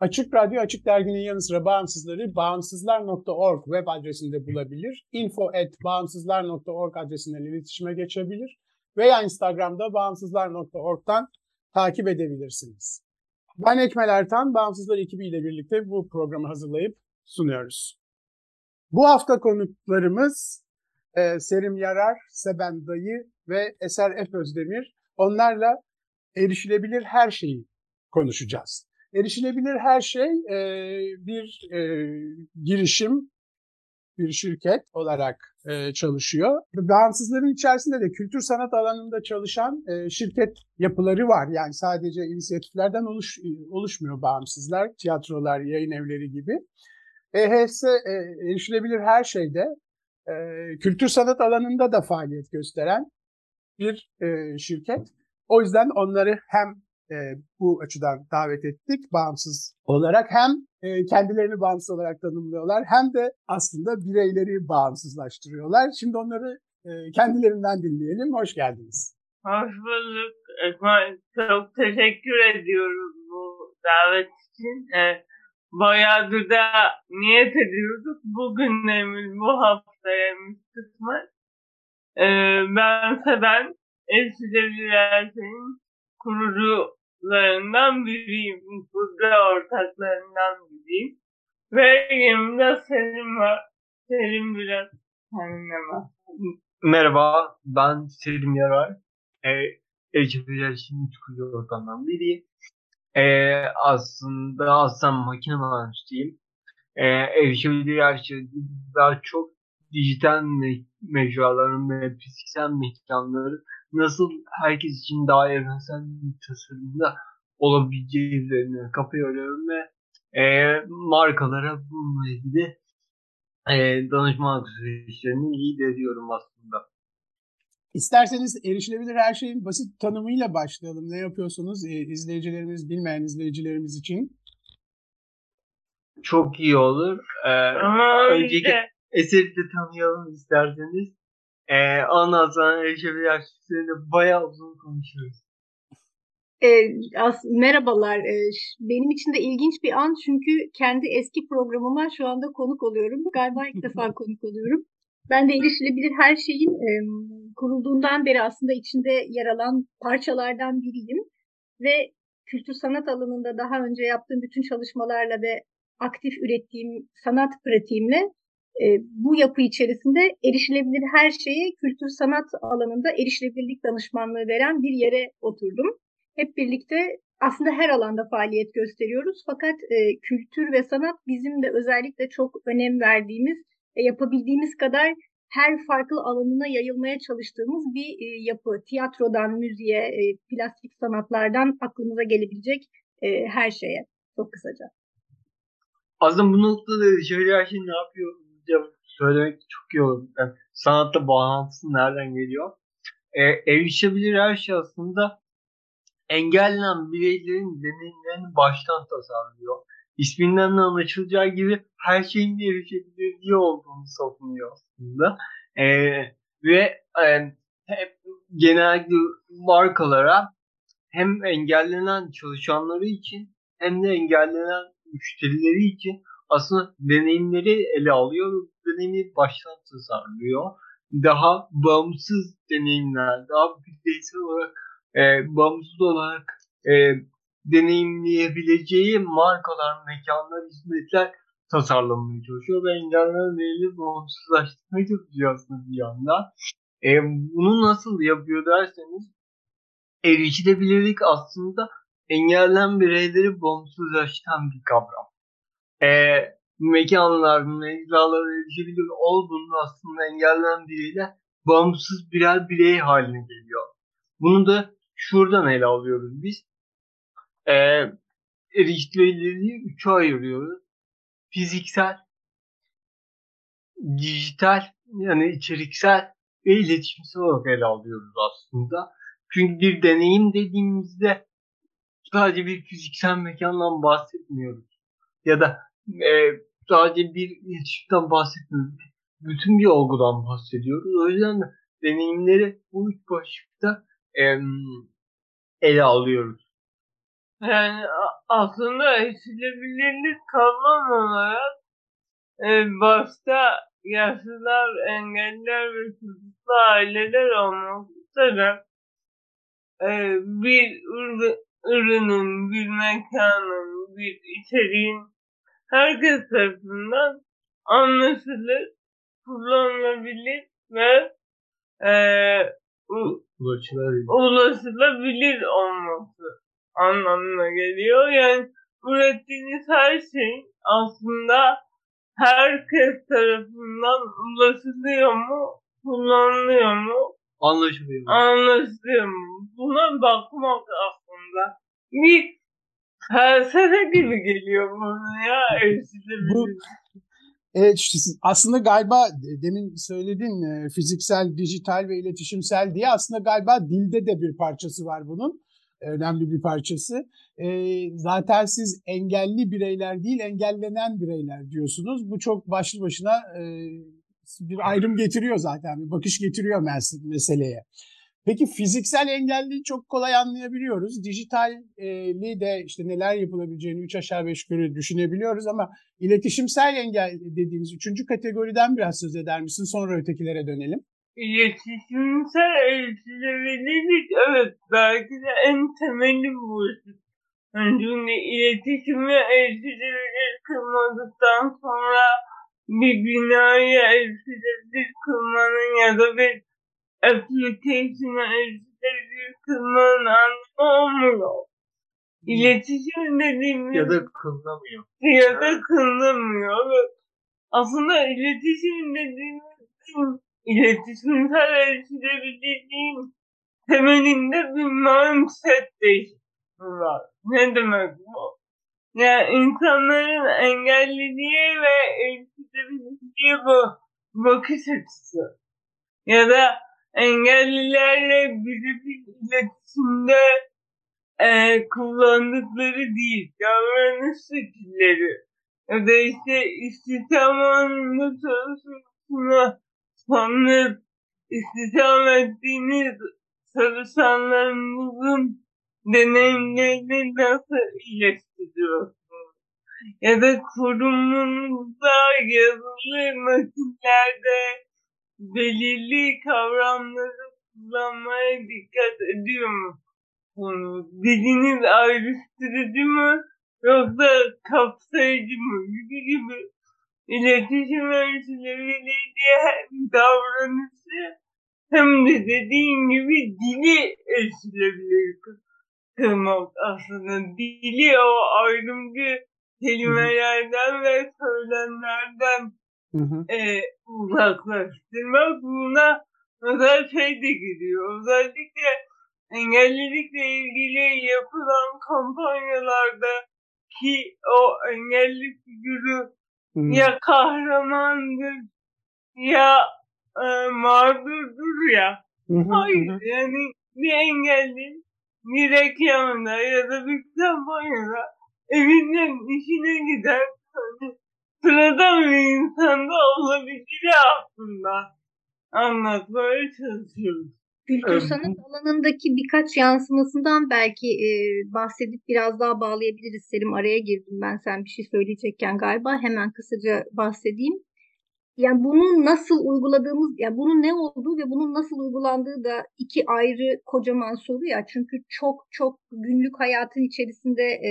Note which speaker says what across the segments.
Speaker 1: Açık Radyo, Açık Dergi'nin yanı sıra bağımsızları bağımsızlar.org web adresinde bulabilir. info at bağımsızlar.org adresinden iletişime geçebilir. Veya Instagram'da bağımsızlar.org'dan takip edebilirsiniz. Ben Ekmel Ertan, Bağımsızlar ekibiyle birlikte bu programı hazırlayıp sunuyoruz. Bu hafta konuklarımız e, Serim Yarar, Seben Dayı ve Eser F. Özdemir. Onlarla erişilebilir her şeyi konuşacağız. Erişilebilir her şey e, bir e, girişim, bir şirket olarak e, çalışıyor. Bağımsızların içerisinde de kültür sanat alanında çalışan e, şirket yapıları var. Yani sadece inisiyatiflerden oluş, oluşmuyor bağımsızlar, tiyatrolar, yayın evleri gibi. EHS, e, erişilebilir her şeyde e, kültür sanat alanında da faaliyet gösteren bir e, şirket. O yüzden onları hem e, bu açıdan davet ettik bağımsız olarak. Hem e, kendilerini bağımsız olarak tanımlıyorlar hem de aslında bireyleri bağımsızlaştırıyorlar. Şimdi onları e, kendilerinden dinleyelim. Hoş geldiniz.
Speaker 2: Hoş bulduk. Çok teşekkür ediyoruz bu davet için. E, bayağıdır da niyet ediyorduk. Bugünlerimiz bu haftaymış kısmet. E, ben Elçilebilir Ersen'in kurucularından biriyim. Kurucu ortaklarından biriyim. Ve yanımda Selim var. Selim biraz kendine var.
Speaker 3: Merhaba, ben Selim Yarar. E, Ecevit Şimdi kurucu ortamdan biriyim. E, aslında aslında makine mühendisiyim. E, Erişebilir daha çok dijital me- mecraların ve fiziksel mekanları nasıl herkes için daha evrensel bir tasarımda olabileceği üzerine kafa yoruyorum ve e, markalara bununla ilgili e, danışmanlık süreçlerini iyi ediyorum aslında.
Speaker 1: İsterseniz erişilebilir her şeyin basit tanımıyla başlayalım. Ne yapıyorsunuz e, izleyicilerimiz, bilmeyen izleyicilerimiz için?
Speaker 3: Çok iyi olur. Ee, önceki eseri de tanıyalım isterseniz. Ee, ondan sonra her şeyini bayağı uzun konuşuyoruz.
Speaker 4: E, as, merhabalar. E, benim için de ilginç bir an çünkü kendi eski programıma şu anda konuk oluyorum. Galiba ilk defa konuk oluyorum. Ben de erişilebilir her şeyin e, kurulduğundan beri aslında içinde yer alan parçalardan biriyim. Ve kültür sanat alanında daha önce yaptığım bütün çalışmalarla ve aktif ürettiğim sanat pratiğimle e, bu yapı içerisinde erişilebilir her şeye kültür sanat alanında erişilebilirlik danışmanlığı veren bir yere oturdum hep birlikte aslında her alanda faaliyet gösteriyoruz. Fakat e, kültür ve sanat bizim de özellikle çok önem verdiğimiz ve yapabildiğimiz kadar her farklı alanına yayılmaya çalıştığımız bir e, yapı. Tiyatrodan müziğe, e, plastik sanatlardan aklımıza gelebilecek e, her şeye. Çok kısaca.
Speaker 3: Aslında bu noktada her şey ne yapıyor söylemek çok iyi olur. Yani sanatla bağlantısı nereden geliyor? Ee, erişebilir her şey aslında engellenen bireylerin deneyimlerini baştan tasarlıyor. İsminden de anlaşılacağı gibi her şeyin bir erişebilirliği olduğunu savunuyor aslında. Ee, ve e, hep genellikle markalara hem engellenen çalışanları için hem de engellenen müşterileri için aslında deneyimleri ele alıyor ve bu deneyimleri baştan tasarlıyor. Daha bağımsız deneyimler, daha bireysel olarak e, bağımsız olarak e, deneyimleyebileceği markalar, mekanlar, hizmetler tasarlamaya çalışıyor ve engellerin elini bağımsızlaştırmaya çalışıyor aslında bir yandan. E, bunu nasıl yapıyor derseniz erişilebilirlik aslında engellenen bireyleri bağımsızlaştıran bir kavram. E, mekanlar, mecralar erişilebilir olduğunda aslında engellenen bağımsız birer birey haline geliyor. Bunu da şuradan ele alıyoruz biz. E, erişilebilirliği üçe ayırıyoruz. Fiziksel, dijital yani içeriksel ve iletişimsel olarak ele alıyoruz aslında. Çünkü bir deneyim dediğimizde sadece bir fiziksel mekandan bahsetmiyoruz. Ya da e, sadece bir iletişimden bahsetmiyoruz. Bütün bir olgudan bahsediyoruz. O yüzden de deneyimleri bu üç başlıkta e, ele alıyoruz.
Speaker 2: Yani aslında erişilebilirlik kavram olarak e, başta yaşlılar, engelliler ve çocuklu aileler olmak üzere e, bir ürünün, bir mekanın, bir içeriğin herkes tarafından anlaşılır, kullanılabilir ve e,
Speaker 3: ulaşılabilir.
Speaker 2: ulaşılabilir olması anlamına geliyor. Yani ürettiğiniz her şey aslında herkes tarafından ulaşılıyor mu, kullanılıyor mu,
Speaker 3: anlaşılıyor mu?
Speaker 2: Anlaşılıyor mu? Buna bakmak aslında bir felsefe gibi geliyor bana ya
Speaker 1: Bu, Evet aslında galiba demin söyledin e, fiziksel, dijital ve iletişimsel diye aslında galiba dilde de bir parçası var bunun önemli bir parçası. E, zaten siz engelli bireyler değil engellenen bireyler diyorsunuz. Bu çok başlı başına e, bir ayrım getiriyor zaten, bir bakış getiriyor mes- meseleye. Peki fiziksel engelliyi çok kolay anlayabiliyoruz. Dijitalli de işte neler yapılabileceğini üç aşağı beş yukarı düşünebiliyoruz ama iletişimsel engel dediğimiz üçüncü kategoriden biraz söz eder misin? Sonra ötekilere dönelim.
Speaker 2: İletişimsel erişilebilirlik evet belki de en temeli bu. Yani çünkü iletişimi erişilebilir kılmadıktan sonra bir binayı erişilebilir kılmanın ya da bir application'a erişilebilir kılmanın anlamı olmuyor. İletişim dediğimiz
Speaker 3: ya da kılınamıyor.
Speaker 2: Ya da kılınamıyor. Aslında iletişim dediğimiz iletişimsel erişilebilirliğin temelinde bir mindset değişikliği var. Ne demek bu? Yani insanların engelliliğe ve erişilebilirliğe bu bakış açısı. Ya da engellilerle birebir iletişimde e, kullandıkları değil, davranış şekilleri. Ya da işte istihdam alanında çalışmasına sanıp istihdam ettiğiniz çalışanlarınızın deneyimlerini nasıl iyileştiriyorsunuz? Ya da kurumunuzda yazılı metinlerde belirli kavramları kullanmaya dikkat ediyor musunuz? Diliniz ayrıştırıcı mı yoksa kapsayıcı mı gibi gibi iletişim ölçüleriyle hem davranışı hem de dediğin gibi dili ölçülebilir kılmak aslında. Dili o ayrımcı kelimelerden ve söylemlerden e, uzaklaştırmak buna özel şey de giriyor. Özellikle engellilikle ilgili yapılan kampanyalarda ki o engelli figürü ya kahramandır ya e, mağdurdur ya. Hayır yani bir engelli bir reklamda ya da bir kampanyada evinden işine gider hani sıradan bir insanda olabilir aslında anlatmaya çalışıyoruz.
Speaker 4: Kültür sanat alanındaki birkaç yansımasından belki e, bahsedip biraz daha bağlayabiliriz. Selim araya girdim ben sen bir şey söyleyecekken galiba. Hemen kısaca bahsedeyim. yani bunu nasıl uyguladığımız, yani bunun ne olduğu ve bunun nasıl uygulandığı da iki ayrı kocaman soru ya. Çünkü çok çok günlük hayatın içerisinde e,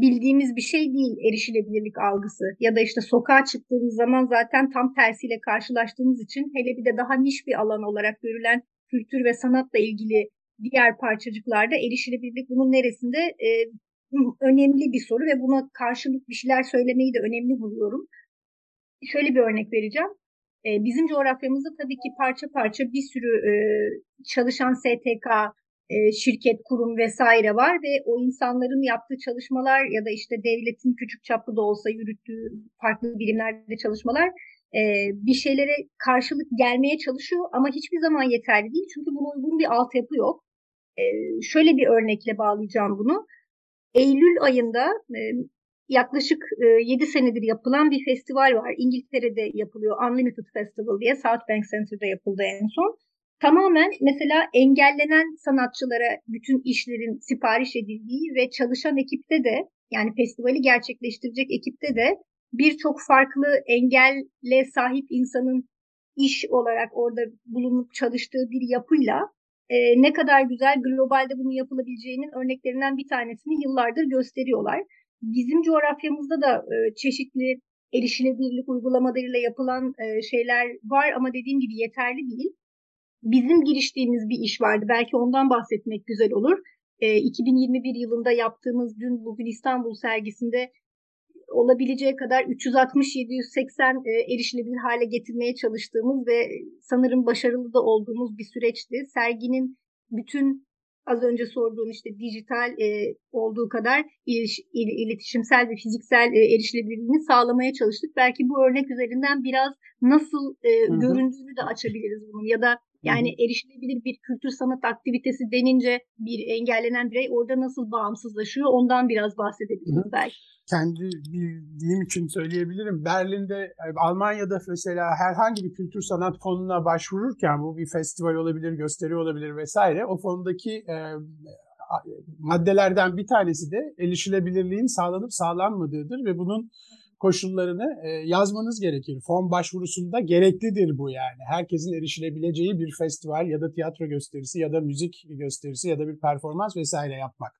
Speaker 4: bildiğimiz bir şey değil erişilebilirlik algısı. Ya da işte sokağa çıktığımız zaman zaten tam tersiyle karşılaştığımız için hele bir de daha niş bir alan olarak görülen kültür ve sanatla ilgili diğer parçacıklarda erişilebilirlik bunun neresinde e, önemli bir soru ve buna karşılık bir şeyler söylemeyi de önemli buluyorum. Şöyle bir örnek vereceğim. E, bizim coğrafyamızda tabii ki parça parça bir sürü e, çalışan STK, e, şirket, kurum vesaire var ve o insanların yaptığı çalışmalar ya da işte devletin küçük çaplı da olsa yürüttüğü farklı birimlerde çalışmalar e, bir şeylere karşılık gelmeye çalışıyor ama hiçbir zaman yeterli değil çünkü buna uygun bir altyapı yok. E, şöyle bir örnekle bağlayacağım bunu. Eylül ayında yaklaşık e, 7 senedir yapılan bir festival var. İngiltere'de yapılıyor. Unlimited Festival diye South Bank Center'da yapıldı en son. Tamamen mesela engellenen sanatçılara bütün işlerin sipariş edildiği ve çalışan ekipte de yani festivali gerçekleştirecek ekipte de birçok farklı engelle sahip insanın iş olarak orada bulunup çalıştığı bir yapıyla e, ne kadar güzel globalde bunu yapılabileceğinin örneklerinden bir tanesini yıllardır gösteriyorlar. Bizim coğrafyamızda da e, çeşitli erişilebilirlik uygulamalarıyla yapılan e, şeyler var ama dediğim gibi yeterli değil. Bizim giriştiğimiz bir iş vardı. Belki ondan bahsetmek güzel olur. E, 2021 yılında yaptığımız Dün Bugün İstanbul sergisinde olabileceği kadar 360-780 e, erişilebilir hale getirmeye çalıştığımız ve sanırım başarılı da olduğumuz bir süreçti. Serginin bütün az önce sorduğun işte dijital e, olduğu kadar iliş, il, iletişimsel ve fiziksel e, erişilebilirliğini sağlamaya çalıştık. Belki bu örnek üzerinden biraz nasıl e, göründüğünü de açabiliriz bunun ya da yani Hı-hı. erişilebilir bir kültür sanat aktivitesi denince bir engellenen birey orada nasıl bağımsızlaşıyor ondan biraz bahsedebiliriz Hı-hı. belki.
Speaker 1: Kendi bildiğim için söyleyebilirim. Berlin'de, e, Almanya'da mesela herhangi bir kültür sanat fonuna başvururken bu bir festival olabilir, gösteri olabilir vesaire. O fondaki e, maddelerden bir tanesi de erişilebilirliğin sağlanıp sağlanmadığıdır ve bunun koşullarını e, yazmanız gerekir. Fon başvurusunda gereklidir bu yani. Herkesin erişilebileceği bir festival ya da tiyatro gösterisi ya da müzik gösterisi ya da bir performans vesaire yapmak.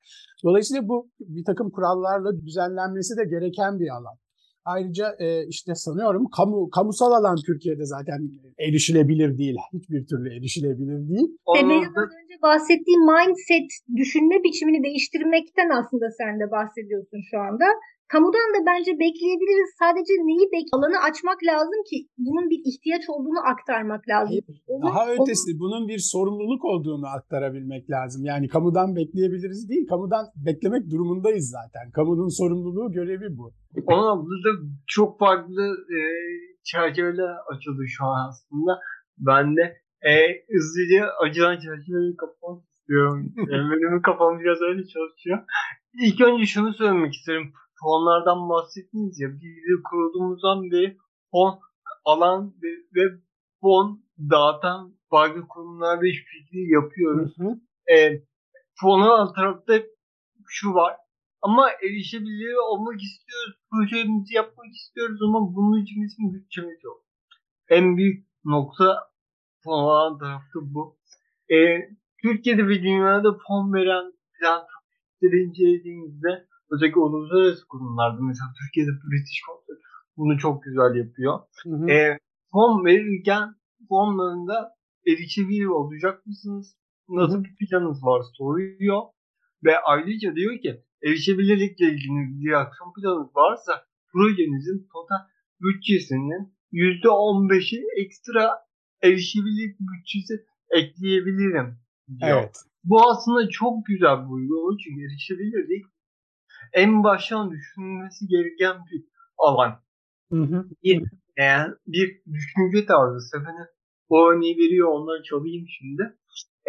Speaker 1: Dolayısıyla bu bir takım kurallarla düzenlenmesi de gereken bir alan. Ayrıca e, işte sanıyorum kamu kamusal alan Türkiye'de zaten erişilebilir değil. Hiçbir türlü erişilebilir değil.
Speaker 4: Benim az önce bahsettiğim mindset düşünme biçimini değiştirmekten aslında sen de bahsediyorsun şu anda. Kamudan da bence bekleyebiliriz. Sadece neyi bek alanı açmak lazım ki bunun bir ihtiyaç olduğunu aktarmak lazım.
Speaker 1: Hayır, daha onu, ötesi onu... bunun bir sorumluluk olduğunu aktarabilmek lazım. Yani kamudan bekleyebiliriz değil, kamudan beklemek durumundayız zaten. Kamunun sorumluluğu, görevi bu.
Speaker 3: Ama burada çok farklı e, çerçeveler açıldı şu an aslında. Ben de e, hızlıca acılan çerçeveyi kapatmak istiyorum. Benim kafam biraz öyle çalışıyor. İlk önce şunu söylemek isterim fonlardan bahsettiniz ya biz kurulduğumuzdan beri fon alan ve, ve fon dağıtan farklı kurumlarda işbirliği yapıyoruz. Hı hı. E, fonun alt tarafta şu var. Ama erişebilir olmak istiyoruz. Projemizi yapmak istiyoruz ama bunun için bizim bütçemiz yok. En büyük nokta fon olan tarafta bu. E, Türkiye'de ve dünyada fon veren plan incelediğimizde özellikle uluslararası kurumlarda mesela Türkiye'de British Council bunu çok güzel yapıyor. Hı hı. E, fon verirken fonlarında erişebilir olacak mısınız? Nasıl bir planınız var soruyor. Ve ayrıca diyor ki erişebilirlikle ilgili bir aksiyon planınız varsa projenizin total bütçesinin %15'i ekstra erişebilirlik bütçesi ekleyebilirim diyor. Evet. Bu aslında çok güzel bir uygulama çünkü erişebilirlik en baştan düşünülmesi gereken bir alan. Hı hı. Bir, yani bir düşünce tarzı. Sefene bu örneği veriyor onları çalayım şimdi.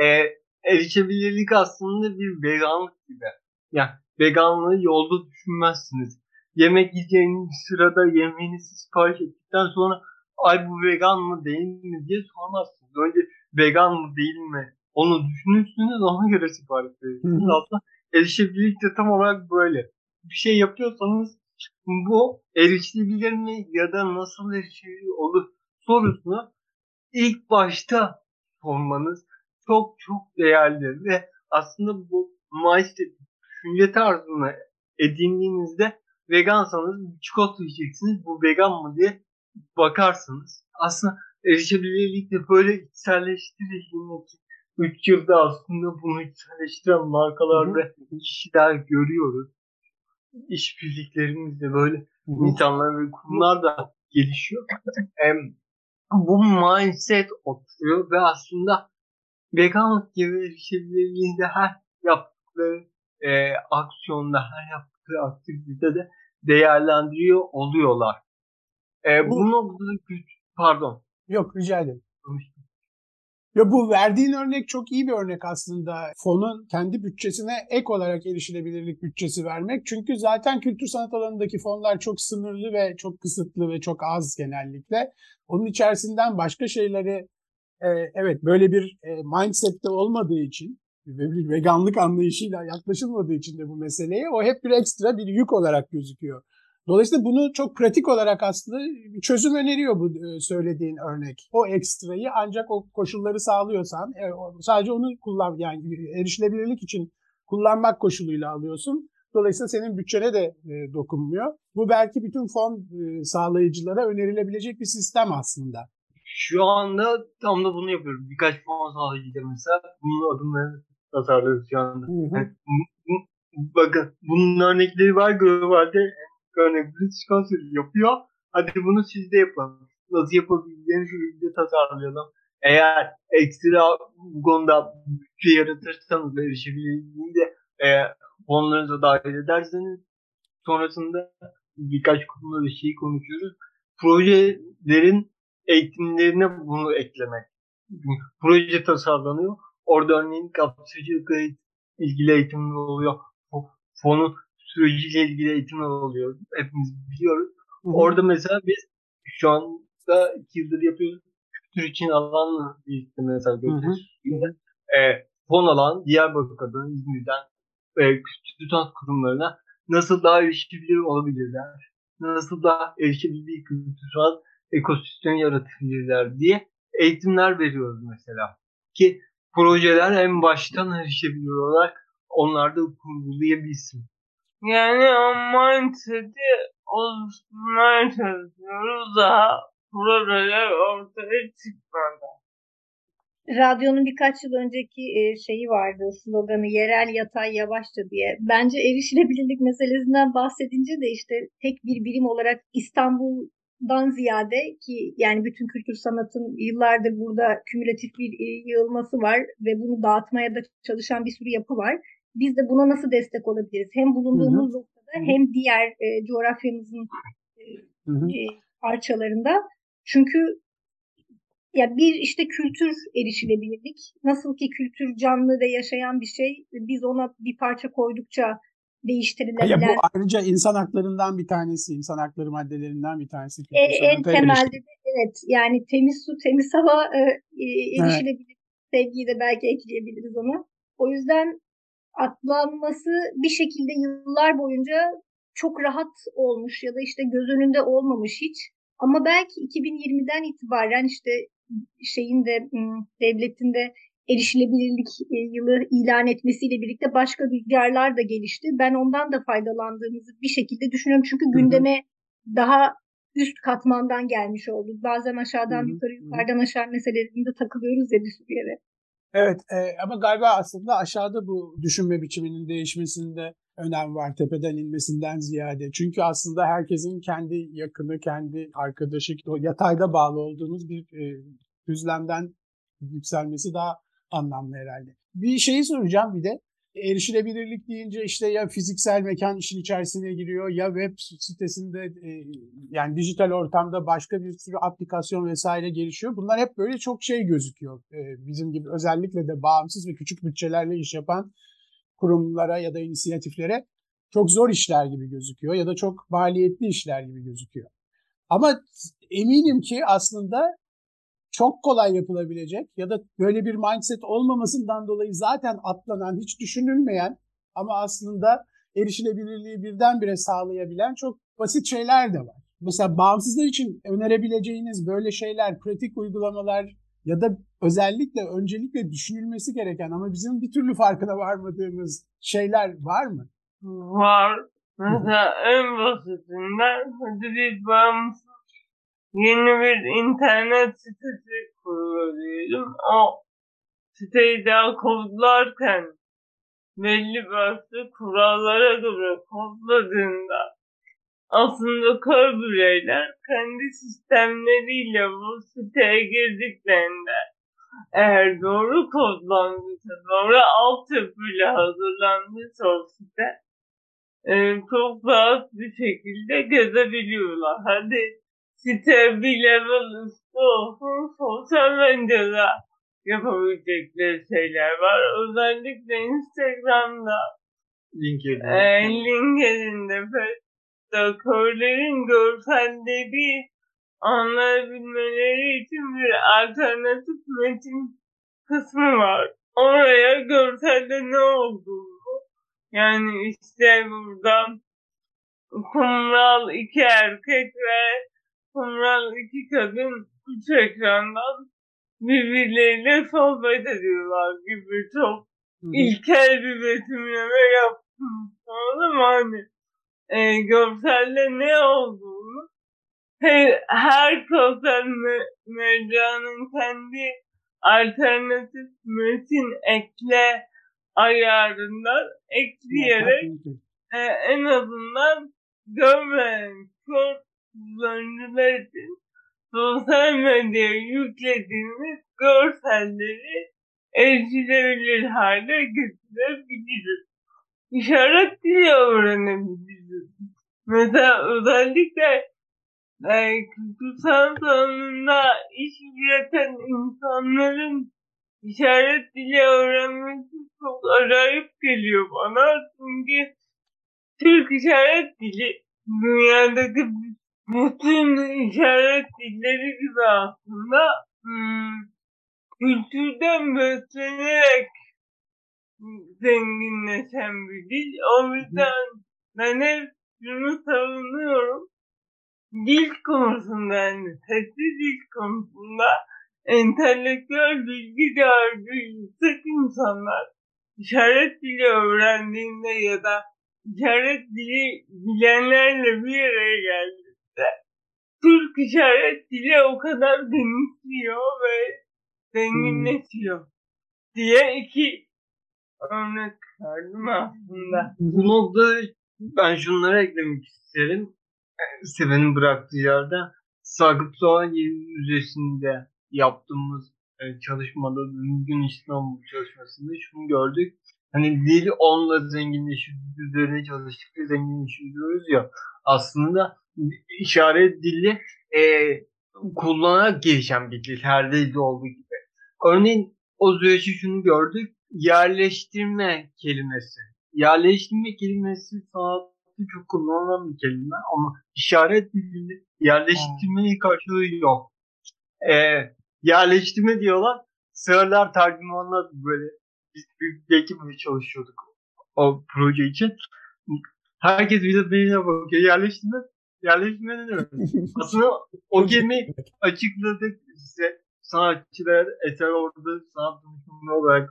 Speaker 3: E, erişebilirlik aslında bir veganlık gibi. Yani veganlığı yolda düşünmezsiniz. Yemek yiyeceğiniz sırada yemeğinizi sipariş ettikten sonra ay bu vegan mı değil mi diye sormazsınız. Önce vegan mı değil mi onu düşünürsünüz ona göre sipariş verirsiniz. Aslında erişebilirlik de tam olarak böyle bir şey yapıyorsanız Bu erişilebilir mi ya da nasıl erişilebilir olur sorusunu ilk başta sormanız çok çok değerli ve aslında bu mindset düşünce tarzını edindiğinizde vegansanız çikolata yiyeceksiniz bu vegan mı diye bakarsınız. Aslında erişebilirlik böyle içselleştirildiğinde 3 yılda aslında bunu içselleştiren markalar ve kişiler görüyoruz. İşbirliklerimizde böyle insanlar ve kurumlar da gelişiyor. bu mindset oturuyor ve aslında veganlık gibi erişebilirliğinde her yaptıkları e, aksiyonda, her yaptıkları aktivitede de değerlendiriyor oluyorlar. E, bu, bu noktada pardon.
Speaker 1: Yok rica ederim. Ya bu verdiğin örnek çok iyi bir örnek aslında. Fonun kendi bütçesine ek olarak erişilebilirlik bütçesi vermek. Çünkü zaten kültür sanat alanındaki fonlar çok sınırlı ve çok kısıtlı ve çok az genellikle. Onun içerisinden başka şeyleri e, evet böyle bir e, mindsette olmadığı için ve bir veganlık anlayışıyla yaklaşılmadığı için de bu meseleye o hep bir ekstra bir yük olarak gözüküyor. Dolayısıyla bunu çok pratik olarak aslında bir çözüm öneriyor bu e, söylediğin örnek. O ekstrayı ancak o koşulları sağlıyorsan e, sadece onu kullan yani erişilebilirlik için kullanmak koşuluyla alıyorsun. Dolayısıyla senin bütçene de e, dokunmuyor. Bu belki bütün fon sağlayıcılara önerilebilecek bir sistem aslında.
Speaker 3: Şu anda tam da bunu yapıyoruz. Birkaç fon sağlayıcılar mesela bunun adımlarını tasarlıyoruz şu anda. Hı hı. Yani, bakın bunun örnekleri var globalde örnek British Council yapıyor. Hadi bunu siz de yapın. Nasıl yapabileceğinizi birlikte tasarlayalım. Eğer ekstra bu konuda bütçe yaratırsanız ve erişebildiğinde e, fonlarınıza dahil ederseniz sonrasında birkaç konuda bir şey konuşuyoruz. Projelerin eğitimlerine bunu eklemek. Proje tasarlanıyor. Orada örneğin kapsayıcılıkla ilgili eğitimler oluyor. Fonun süreciyle ilgili eğitimler oluyor. Hepimiz biliyoruz. Hı-hı. Orada mesela biz şu anda iki yıldır yapıyoruz. Kültür için alanla birlikte mesela gösterişinde e, fon alan Diyarbakır'dan, İzmir'den e, kültür sanat kurumlarına nasıl daha erişilebilir olabilirler? Nasıl daha erişilebilir bir kültür sanat ekosistemi yaratabilirler diye eğitimler veriyoruz mesela. Ki projeler en baştan erişebilir olarak onlar da kurgulayabilsin.
Speaker 2: Yani o mindset'i oluşturmaya çalışıyoruz daha projeler ortaya çıkmadı.
Speaker 4: Radyonun birkaç yıl önceki e, şeyi vardı, sloganı yerel yatay yavaşça diye. Bence erişilebilirlik meselesinden bahsedince de işte tek bir birim olarak İstanbul'dan ziyade ki yani bütün kültür sanatın yıllardır burada kümülatif bir e, yığılması var ve bunu dağıtmaya da çalışan bir sürü yapı var biz de buna nasıl destek olabiliriz? Hem bulunduğumuz noktada hem diğer e, coğrafyamızın e. E, parçalarında. Çünkü ya bir işte kültür erişilebilirlik. Nasıl ki kültür canlı ve yaşayan bir şey. Biz ona bir parça koydukça değiştirilebilen. Ya
Speaker 1: bu ayrıca insan haklarından bir tanesi, insan hakları maddelerinden bir tanesi.
Speaker 4: E, en temelde de evet yani temiz su, temiz hava e, e erişilebilir. Evet. Sevgiyi de belki ekleyebiliriz ona. O yüzden atlanması bir şekilde yıllar boyunca çok rahat olmuş ya da işte göz önünde olmamış hiç. Ama belki 2020'den itibaren işte şeyin de devletin de erişilebilirlik e, yılı ilan etmesiyle birlikte başka rüzgarlar da gelişti. Ben ondan da faydalandığımızı bir şekilde düşünüyorum. Çünkü gündeme hı hı. daha üst katmandan gelmiş oldu. Bazen aşağıdan hı hı. yukarı yukarıdan aşağı meselelerinde takılıyoruz ya bir sürü yere.
Speaker 1: Evet e, ama galiba aslında aşağıda bu düşünme biçiminin değişmesinde önem var tepeden inmesinden ziyade. Çünkü aslında herkesin kendi yakını, kendi arkadaşı, yatayda bağlı olduğumuz bir e, düzlemden yükselmesi daha anlamlı herhalde. Bir şeyi soracağım bir de erişilebilirlik deyince işte ya fiziksel mekan işin içerisine giriyor ya web sitesinde e, yani dijital ortamda başka bir sürü aplikasyon vesaire gelişiyor. Bunlar hep böyle çok şey gözüküyor. E, bizim gibi özellikle de bağımsız ve küçük bütçelerle iş yapan kurumlara ya da inisiyatiflere çok zor işler gibi gözüküyor ya da çok maliyetli işler gibi gözüküyor. Ama eminim ki aslında çok kolay yapılabilecek ya da böyle bir mindset olmamasından dolayı zaten atlanan, hiç düşünülmeyen ama aslında erişilebilirliği birdenbire sağlayabilen çok basit şeyler de var. Mesela bağımsızlar için önerebileceğiniz böyle şeyler, pratik uygulamalar ya da özellikle öncelikle düşünülmesi gereken ama bizim bir türlü farkına varmadığımız şeyler var mı?
Speaker 2: Var. Mesela en basitinden hadi bir bağımsız yeni bir internet sitesi diyelim. O siteyi daha kodlarken belli başlı kurallara göre kodladığında aslında kör kendi sistemleriyle bu siteye girdiklerinde eğer doğru kodlandıysa, doğru altyapıyla hazırlandıysa o site e, çok rahat bir şekilde gezebiliyorlar. Hadi site bir level üstü olsun sosyal medyada yapabilecekleri şeyler var. Özellikle Instagram'da,
Speaker 3: LinkedIn.
Speaker 2: e, LinkedIn'de, Facebook'ta körlerin görselleri anlayabilmeleri için bir alternatif metin kısmı var. Oraya görselde ne olduğunu yani işte burada kumral iki erkek ve kumral iki kadın üç ekrandan birbirleriyle sohbet ediyorlar gibi çok ilkel bir betimleme yaptım. Anladın mı? Hani e, görselde ne olduğunu her, her sosyal me- medyanın kendi alternatif metin ekle ayarından ekleyerek e, en azından görmeyen kör kullanıcılar sosyal medyaya yüklediğimiz görselleri erişilebilir hale getirebiliriz. İşaret dili öğrenebiliriz. Mesela özellikle e, sanat alanında iş üreten insanların işaret dili öğrenmesi çok acayip geliyor bana. Çünkü Türk işaret dili dünyadaki bütün işaret dilleri gibi aslında hmm, kültürden beslenerek zenginleşen bir dil. O yüzden ben hep şunu savunuyorum. Dil konusunda yani sesli dil konusunda entelektüel bilgi değerli yüksek insanlar işaret dili öğrendiğinde ya da işaret dili bilenlerle bir araya geldiğinde Türk işaret dili o kadar genişliyor ve zenginleşiyor diye iki örnek verdim aslında.
Speaker 3: Bu noktada ben şunları eklemek isterim. Seven'in bıraktığı yerde Sakıp Doğan Müzesi'nde yaptığımız e, çalışmada Bugün İstanbul çalışmasında şunu gördük. Hani dil onunla zenginleşiyor, üzerine çalıştıkça zenginleşiyor diyoruz ya. Aslında işaret dili e, kullanarak gelişen bir dil. Her dilde olduğu gibi. Örneğin o süreçte şunu gördük. Yerleştirme kelimesi. Yerleştirme kelimesi sanatta çok kullanılan bir kelime ama işaret dilinde yerleştirmenin karşılığı yok. E, yerleştirme diyorlar. Sığırlar tercümanlar böyle biz bir, bir ekiple çalışıyorduk o proje için. Herkes bize birine bakıyor. Yerleştirme, demek? Aslında o kelimeyi açıkladık size. Sanatçılar eser orada sanat danışmanı olarak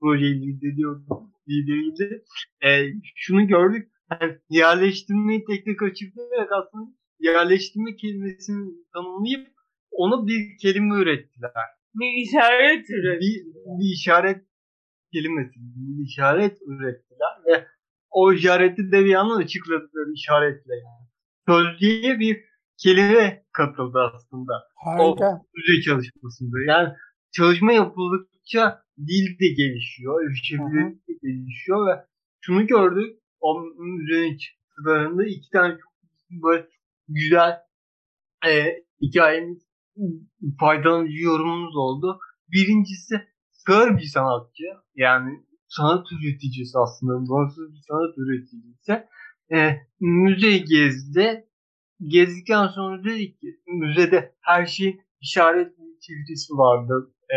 Speaker 3: projeyi liderliyordu. lideriydi. Ee, şunu gördük. Yani yerleştirmeyi tek tek açıklayarak aslında yerleştirme kelimesini tanımlayıp ona bir kelime ürettiler.
Speaker 2: Bir işaret üret.
Speaker 3: Bir, bir işaret kelimesi, bir işaret ürettiler ve o işareti de bir yandan açıkladılar işaretle yani. Sözlüğe bir kelime katıldı aslında.
Speaker 1: Harika.
Speaker 3: O müze çalışmasında. Yani çalışma yapıldıkça dil de gelişiyor, erişebilirlik de gelişiyor ve şunu gördük o müzenin çıktılarında iki tane çok böyle güzel e, hikayemiz faydalanıcı yorumumuz oldu. Birincisi sığır bir sanatçı yani sanat üreticisi aslında bağımsız bir sanat üreticisi e, müzeyi gezdi. Gezdikten sonra dedi ki müzede her şeyin işaret çevirisi vardı. E,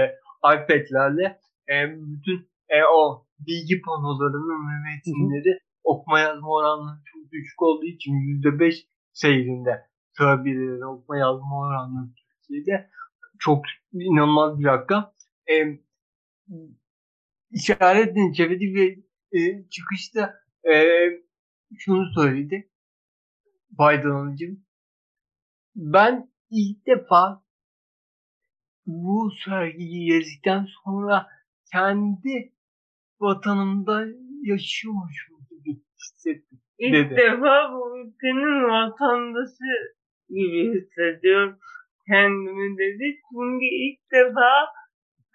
Speaker 3: iPad'lerle e, bütün e, o bilgi panolarının ve metinleri okuma yazma oranları çok düşük olduğu için %5 seyrinde sığabilirlerin okuma yazma oranları Türkiye'de çok inanılmaz bir rakam. E, işaretin çevirdiği bir e, çıkışta e, şunu söyledi Biden Hanımcığım. Ben ilk defa bu sergiyi gezdikten sonra kendi vatanımda yaşıyormuşum gibi hissettim.
Speaker 2: İlk
Speaker 3: dedi.
Speaker 2: defa bu ülkenin vatandaşı gibi hissediyorum kendimi dedi. Çünkü ilk defa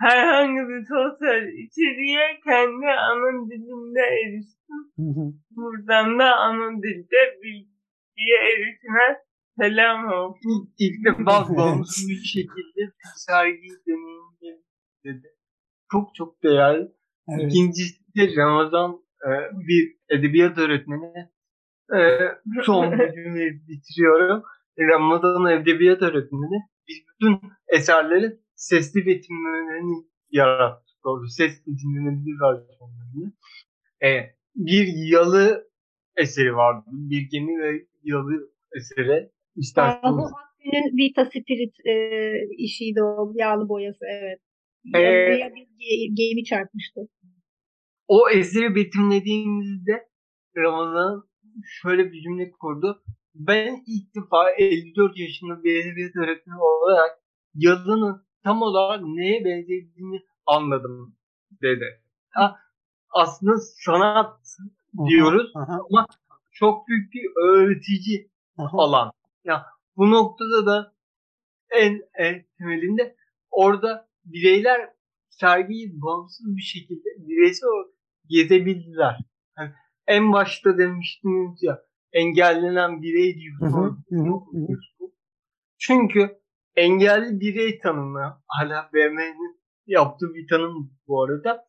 Speaker 2: herhangi bir sosyal içeriğe kendi ana dilimde eriştim. Buradan da ana dilde bilgiye erişime selam olsun.
Speaker 3: İlk, defa bağımsız bir şekilde bir sergiyi deneyimledim dedi. Çok çok değerli.
Speaker 1: Evet.
Speaker 3: İkincisi de Ramazan e, bir edebiyat öğretmeni. E, son cümleyi bitiriyorum. Ramazan edebiyat öğretmeni. Biz bütün eserlerin sesli betimlemelerini yarattık. Doğru. Ses dinlenebilir versiyonlarını. E, bir yalı eseri vardı. Bir gemi ve yalı eseri. İsterseniz
Speaker 4: bu Hakkı'nın Vita Spirit e, işiydi o yağlı boyası evet.
Speaker 3: Ee,
Speaker 4: Yazıya bir ge- gemi çarpmıştı.
Speaker 3: o eseri betimlediğimizde Ramazan şöyle bir cümle kurdu. Ben ilk defa 54 yaşında bir edebiyat öğretmeni olarak yazının tam olarak neye benzediğini anladım dedi. Ha, aslında sanat diyoruz ama çok büyük bir öğretici alan. Ya bu noktada da en, en temelinde orada bireyler sergiyi bağımsız bir şekilde bireysel olarak gezebildiler. Yani en başta demiştiniz ya engellenen birey diyorsunuz. Çünkü engelli birey tanımı hala BM'nin yaptığı bir tanım bu arada.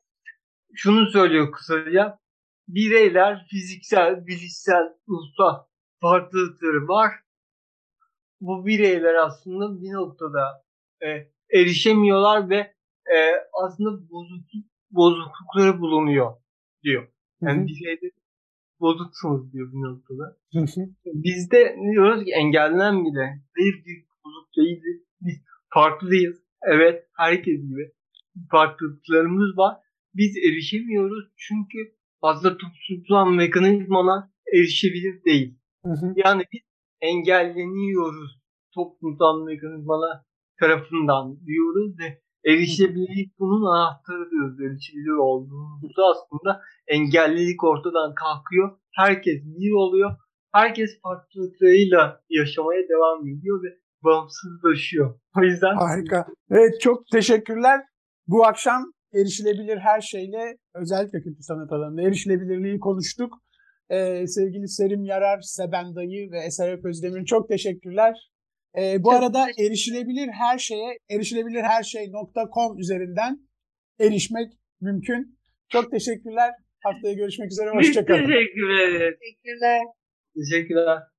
Speaker 3: Şunu söylüyor kısaca. Bireyler fiziksel, bilişsel, ruhsal farklılıkları var. Bu bireyler aslında bir noktada e, erişemiyorlar ve e, aslında bozukluk, bozuklukları bulunuyor diyor. Yani bireyler bozuksunuz diyor bir noktada.
Speaker 1: Hı hı.
Speaker 3: Biz de diyoruz ki engellenen bile hayır bir bozuk değiliz. Biz farklıyız. Evet herkes gibi farklılıklarımız var. Biz erişemiyoruz çünkü fazla tutulan mekanizmalar erişebilir değil.
Speaker 1: Hı hı.
Speaker 3: Yani biz engelleniyoruz toplumsal mekanizmalar tarafından diyoruz ve erişebilirlik bunun anahtarı diyoruz. Erişebilir olduğumuzda aslında engellilik ortadan kalkıyor. Herkes bir oluyor. Herkes farklılıklarıyla yaşamaya devam ediyor ve bağımsızlaşıyor. O yüzden
Speaker 1: Harika. Evet çok teşekkürler. Bu akşam erişilebilir her şeyle özellikle kültür sanat alanında erişilebilirliği konuştuk. Ee, sevgili Serim Yarar, Seben Dayı ve Eser Özdemir çok teşekkürler. Ee, bu
Speaker 4: Çok
Speaker 1: arada erişilebilir her şeye erişilebilirherşey.com üzerinden erişmek mümkün. Çok teşekkürler. Haftaya görüşmek üzere. Hoşçakalın.
Speaker 2: teşekkür ederiz.
Speaker 4: Teşekkürler.
Speaker 3: teşekkürler.